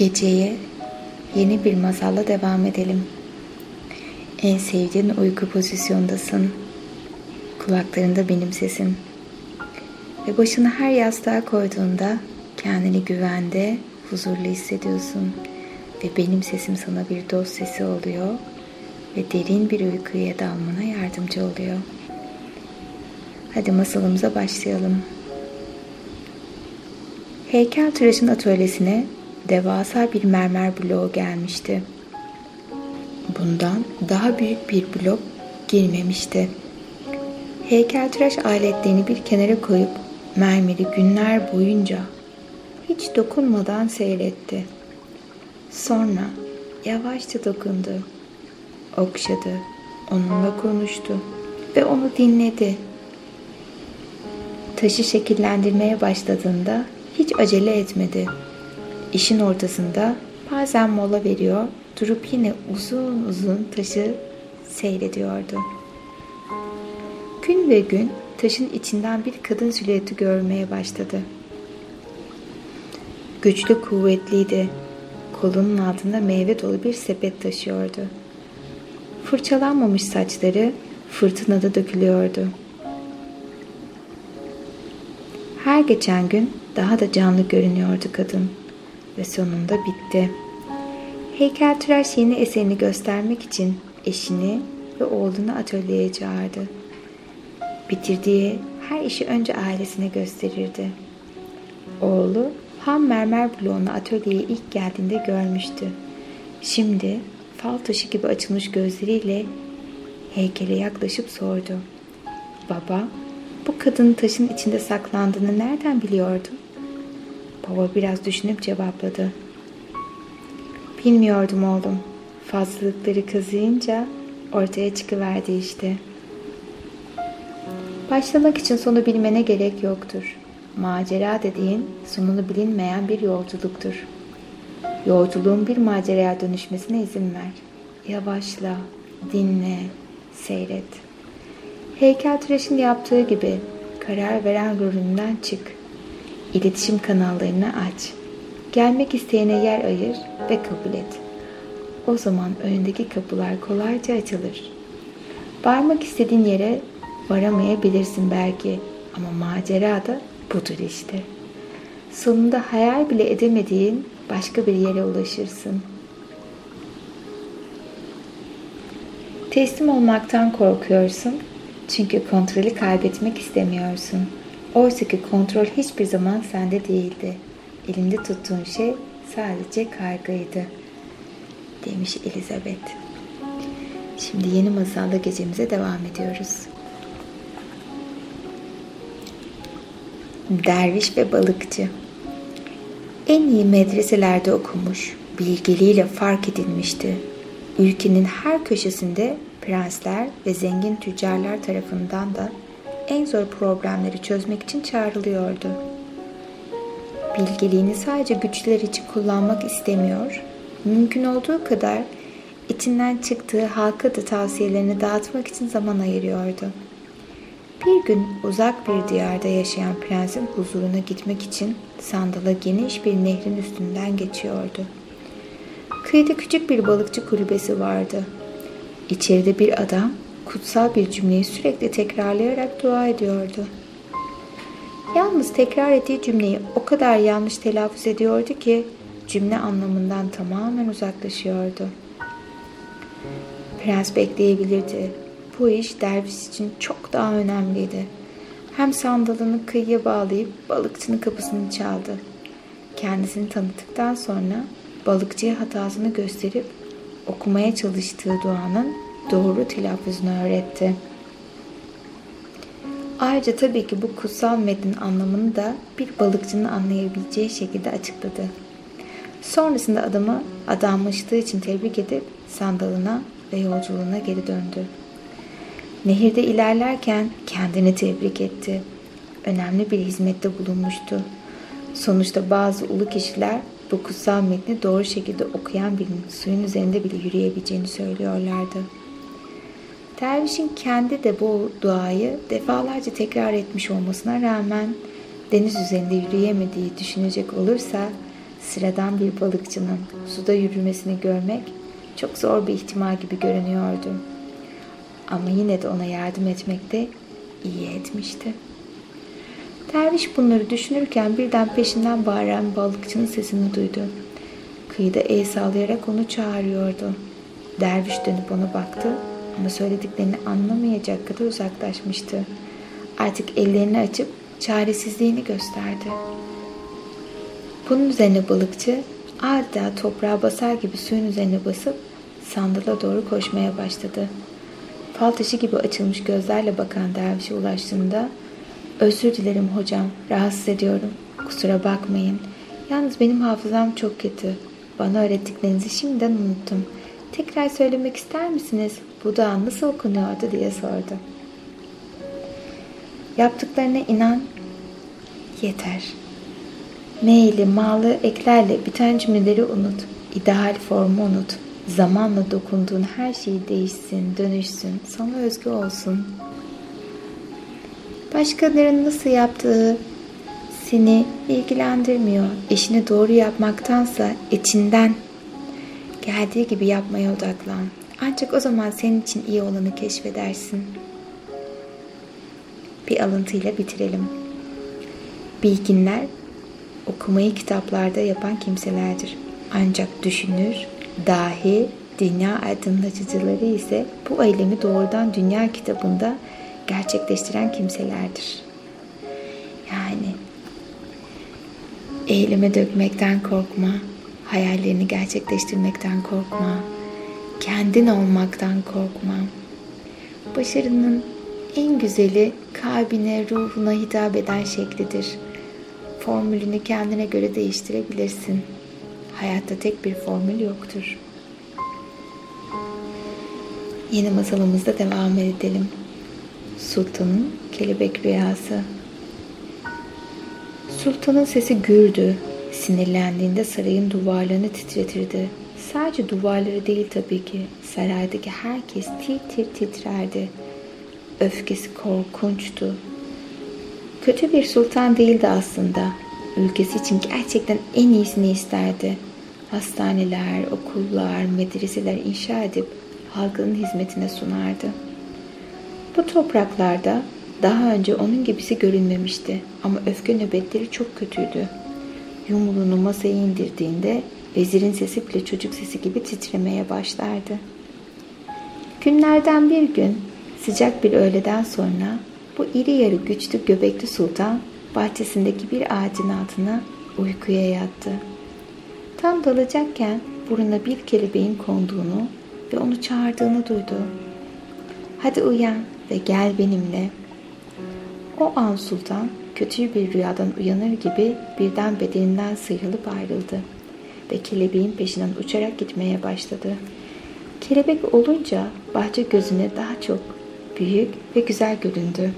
Geceye yeni bir masalla devam edelim. En sevdiğin uyku pozisyondasın. Kulaklarında benim sesim. Ve başını her yastığa koyduğunda kendini güvende, huzurlu hissediyorsun. Ve benim sesim sana bir dost sesi oluyor ve derin bir uykuya dalmana yardımcı oluyor. Hadi masalımıza başlayalım. Heykel tıraşın atölyesine devasa bir mermer bloğu gelmişti. Bundan daha büyük bir blok girmemişti. Heykeltıraş aletlerini bir kenara koyup mermeri günler boyunca hiç dokunmadan seyretti. Sonra yavaşça dokundu, okşadı, onunla konuştu ve onu dinledi. Taşı şekillendirmeye başladığında hiç acele etmedi. İşin ortasında bazen mola veriyor, durup yine uzun uzun taşı seyrediyordu. Gün ve gün taşın içinden bir kadın silüeti görmeye başladı. Güçlü kuvvetliydi. Kolunun altında meyve dolu bir sepet taşıyordu. Fırçalanmamış saçları fırtınada dökülüyordu. Her geçen gün daha da canlı görünüyordu kadın ve sonunda bitti. Heykeltıraş yeni eserini göstermek için eşini ve oğlunu atölyeye çağırdı. Bitirdiği her işi önce ailesine gösterirdi. Oğlu ham mermer bloğunu atölyeye ilk geldiğinde görmüştü. Şimdi fal taşı gibi açılmış gözleriyle heykele yaklaşıp sordu. Baba, bu kadının taşın içinde saklandığını nereden biliyordun? Baba biraz düşünüp cevapladı. Bilmiyordum oğlum. Fazlalıkları kazıyınca ortaya çıkıverdi işte. Başlamak için sonu bilmene gerek yoktur. Macera dediğin sonunu bilinmeyen bir yolculuktur. Yolculuğun bir maceraya dönüşmesine izin ver. Yavaşla, dinle, seyret. Heykeltıraşın yaptığı gibi karar veren rolünden çık. İletişim kanallarını aç. Gelmek isteyene yer ayır ve kabul et. O zaman önündeki kapılar kolayca açılır. Varmak istediğin yere varamayabilirsin belki ama macera da budur işte. Sonunda hayal bile edemediğin başka bir yere ulaşırsın. Teslim olmaktan korkuyorsun çünkü kontrolü kaybetmek istemiyorsun. Oysa ki kontrol hiçbir zaman sende değildi. Elinde tuttuğun şey sadece kaygıydı. Demiş Elizabeth. Şimdi yeni masalla gecemize devam ediyoruz. Derviş ve balıkçı En iyi medreselerde okumuş, bilgeliğiyle fark edilmişti. Ülkenin her köşesinde prensler ve zengin tüccarlar tarafından da en zor problemleri çözmek için çağrılıyordu. Bilgeliğini sadece güçler için kullanmak istemiyor, mümkün olduğu kadar içinden çıktığı halka da tavsiyelerini dağıtmak için zaman ayırıyordu. Bir gün uzak bir diyarda yaşayan prensin huzuruna gitmek için sandala geniş bir nehrin üstünden geçiyordu. Kıyıda küçük bir balıkçı kulübesi vardı. İçeride bir adam kutsal bir cümleyi sürekli tekrarlayarak dua ediyordu. Yalnız tekrar ettiği cümleyi o kadar yanlış telaffuz ediyordu ki cümle anlamından tamamen uzaklaşıyordu. Prens bekleyebilirdi. Bu iş derviş için çok daha önemliydi. Hem sandalını kıyıya bağlayıp balıkçının kapısını çaldı. Kendisini tanıttıktan sonra balıkçıya hatasını gösterip okumaya çalıştığı duanın doğru telaffuzunu öğretti. Ayrıca tabii ki bu kutsal metnin anlamını da bir balıkçının anlayabileceği şekilde açıkladı. Sonrasında adamı adanmışlığı için tebrik edip sandalına ve yolculuğuna geri döndü. Nehirde ilerlerken kendini tebrik etti. Önemli bir hizmette bulunmuştu. Sonuçta bazı ulu kişiler bu kutsal metni doğru şekilde okuyan birinin suyun üzerinde bile yürüyebileceğini söylüyorlardı. Dervişin kendi de bu duayı defalarca tekrar etmiş olmasına rağmen deniz üzerinde yürüyemediği düşünecek olursa sıradan bir balıkçının suda yürümesini görmek çok zor bir ihtimal gibi görünüyordu. Ama yine de ona yardım etmekte iyi etmişti. Derviş bunları düşünürken birden peşinden bağıran balıkçının sesini duydu. Kıyıda el sallayarak onu çağırıyordu. Derviş dönüp ona baktı ama söylediklerini anlamayacak kadar uzaklaşmıştı. Artık ellerini açıp çaresizliğini gösterdi. Bunun üzerine balıkçı adeta toprağa basar gibi suyun üzerine basıp sandala doğru koşmaya başladı. Fal taşı gibi açılmış gözlerle bakan dervişe ulaştığında Özür dilerim hocam, rahatsız ediyorum. Kusura bakmayın. Yalnız benim hafızam çok kötü. Bana öğrettiklerinizi şimdiden unuttum. Tekrar söylemek ister misiniz? Bu da nasıl okunuyordu diye sordu. Yaptıklarına inan yeter. Meyli, malı, eklerle biten cümleleri unut. İdeal formu unut. Zamanla dokunduğun her şey değişsin, dönüşsün, sana özgü olsun. Başkalarının nasıl yaptığı seni ilgilendirmiyor. İşini doğru yapmaktansa etinden geldiği gibi yapmaya odaklan. Ancak o zaman senin için iyi olanı keşfedersin. Bir alıntıyla bitirelim. Bilginler okumayı kitaplarda yapan kimselerdir. Ancak düşünür, dahi, dünya aydınlatıcıları ise bu eylemi doğrudan dünya kitabında gerçekleştiren kimselerdir. Yani eyleme dökmekten korkma, hayallerini gerçekleştirmekten korkma, kendin olmaktan korkma. Başarının en güzeli kalbine, ruhuna hitap eden şeklidir. Formülünü kendine göre değiştirebilirsin. Hayatta tek bir formül yoktur. Yeni masalımızda devam edelim. Sultanın kelebek rüyası. Sultanın sesi gürdü. Sinirlendiğinde sarayın duvarlarını titretirdi. Sadece duvarları değil tabii ki. Saraydaki herkes tir tir titrerdi. Öfkesi korkunçtu. Kötü bir sultan değildi aslında. Ülkesi için gerçekten en iyisini isterdi. Hastaneler, okullar, medreseler inşa edip halkının hizmetine sunardı. Bu topraklarda daha önce onun gibisi görünmemişti ama öfke nöbetleri çok kötüydü. Yumruğunu masaya indirdiğinde vezirin sesi bile çocuk sesi gibi titremeye başlardı. Günlerden bir gün sıcak bir öğleden sonra bu iri yarı güçlü göbekli sultan bahçesindeki bir ağacın altına uykuya yattı. Tam dalacakken buruna bir kelebeğin konduğunu ve onu çağırdığını duydu. Hadi uyan ve gel benimle. O an sultan kötü bir rüyadan uyanır gibi birden bedeninden sıyrılıp ayrıldı ve kelebeğin peşinden uçarak gitmeye başladı. Kelebek olunca bahçe gözüne daha çok büyük ve güzel göründü.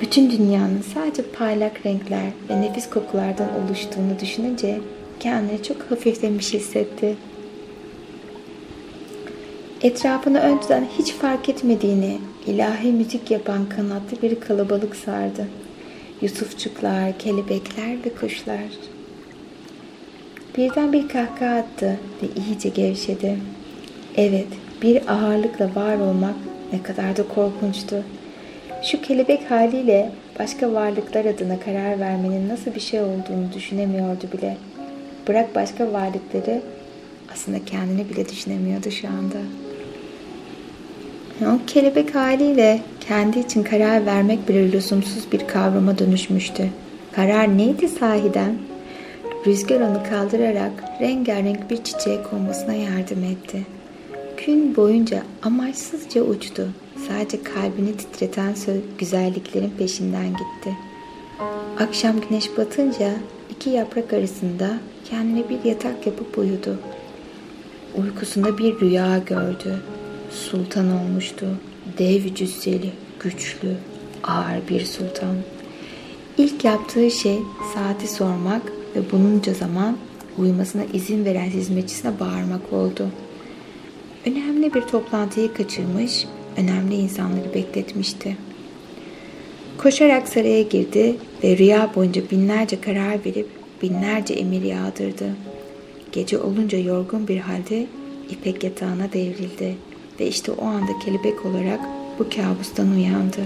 Bütün dünyanın sadece parlak renkler ve nefis kokulardan oluştuğunu düşününce kendini çok hafiflemiş hissetti. Etrafını önceden hiç fark etmediğini ilahi müzik yapan kanatlı bir kalabalık sardı. Yusufçuklar, kelebekler ve kuşlar. Birden bir kahkaha attı ve iyice gevşedi. Evet, bir ağırlıkla var olmak ne kadar da korkunçtu. Şu kelebek haliyle başka varlıklar adına karar vermenin nasıl bir şey olduğunu düşünemiyordu bile. Bırak başka varlıkları aslında kendini bile düşünemiyordu şu anda. O kelebek haliyle kendi için karar vermek bile lüzumsuz bir kavrama dönüşmüştü. Karar neydi sahiden? Rüzgar onu kaldırarak rengarenk bir çiçeğe konmasına yardım etti. Gün boyunca amaçsızca uçtu. Sadece kalbini titreten güzelliklerin peşinden gitti. Akşam güneş batınca iki yaprak arasında kendine bir yatak yapıp uyudu. Uykusunda bir rüya gördü sultan olmuştu. Dev cüsseli, güçlü, ağır bir sultan. İlk yaptığı şey saati sormak ve bununca zaman uyumasına izin veren hizmetçisine bağırmak oldu. Önemli bir toplantıyı kaçırmış, önemli insanları bekletmişti. Koşarak saraya girdi ve rüya boyunca binlerce karar verip binlerce emir yağdırdı. Gece olunca yorgun bir halde ipek yatağına devrildi ve işte o anda kelebek olarak bu kabustan uyandı.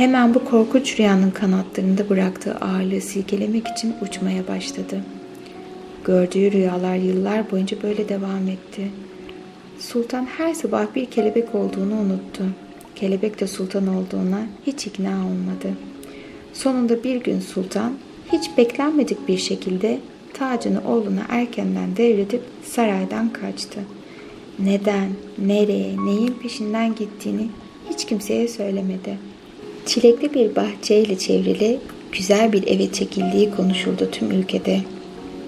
Hemen bu korkunç rüyanın kanatlarında bıraktığı ağırlığı silkelemek için uçmaya başladı. Gördüğü rüyalar yıllar boyunca böyle devam etti. Sultan her sabah bir kelebek olduğunu unuttu. Kelebek de sultan olduğuna hiç ikna olmadı. Sonunda bir gün sultan hiç beklenmedik bir şekilde tacını oğluna erkenden devredip saraydan kaçtı. Neden, nereye, neyin peşinden gittiğini hiç kimseye söylemedi. Çilekli bir bahçeyle çevrili güzel bir eve çekildiği konuşuldu tüm ülkede.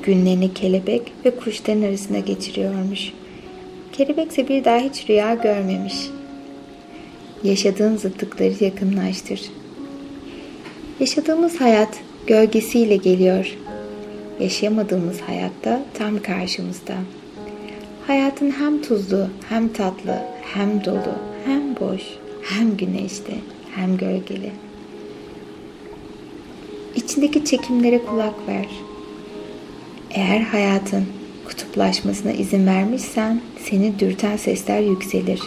Günlerini kelebek ve kuşların arasında geçiriyormuş. Kelebek ise bir daha hiç rüya görmemiş. Yaşadığın zıtlıkları yakınlaştır. Yaşadığımız hayat gölgesiyle geliyor. Yaşayamadığımız hayatta tam karşımızda. Hayatın hem tuzlu, hem tatlı, hem dolu, hem boş, hem güneşli, hem gölgeli. İçindeki çekimlere kulak ver. Eğer hayatın kutuplaşmasına izin vermişsen seni dürten sesler yükselir.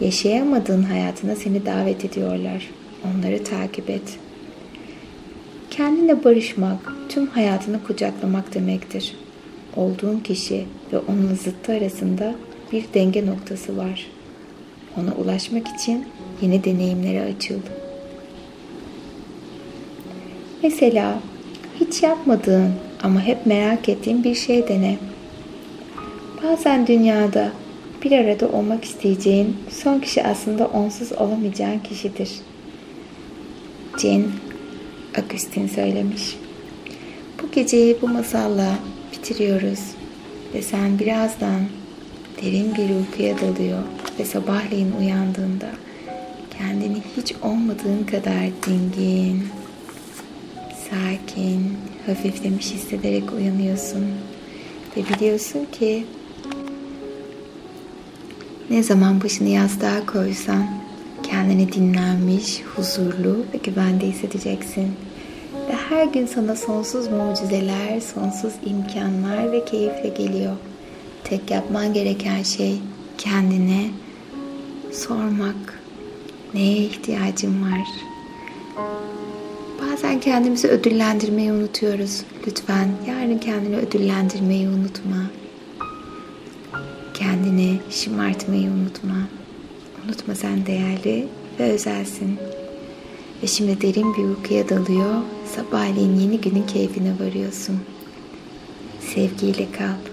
Yaşayamadığın hayatına seni davet ediyorlar. Onları takip et. Kendine barışmak, tüm hayatını kucaklamak demektir. Olduğun kişi ve onun zıttı arasında bir denge noktası var. Ona ulaşmak için yeni deneyimlere açıl. Mesela hiç yapmadığın ama hep merak ettiğin bir şey dene. Bazen dünyada bir arada olmak isteyeceğin son kişi aslında onsuz olamayacağın kişidir. Jane Agustin söylemiş. Bu geceyi bu masalla bitiriyoruz ve sen birazdan derin bir uykuya dalıyor ve sabahleyin uyandığında kendini hiç olmadığın kadar dingin, sakin, hafiflemiş hissederek uyanıyorsun ve biliyorsun ki ne zaman başını yastığa koysan kendini dinlenmiş, huzurlu ve güvende hissedeceksin. Ve her gün sana sonsuz mucizeler, sonsuz imkanlar ve keyifle geliyor. Tek yapman gereken şey kendine sormak. Neye ihtiyacım var? Bazen kendimizi ödüllendirmeyi unutuyoruz. Lütfen yarın kendini ödüllendirmeyi unutma. Kendini şımartmayı unutma. Unutma sen değerli ve özelsin. Ve şimdi derin bir uykuya dalıyor. Sabahleyin yeni günün keyfine varıyorsun. Sevgiyle kal.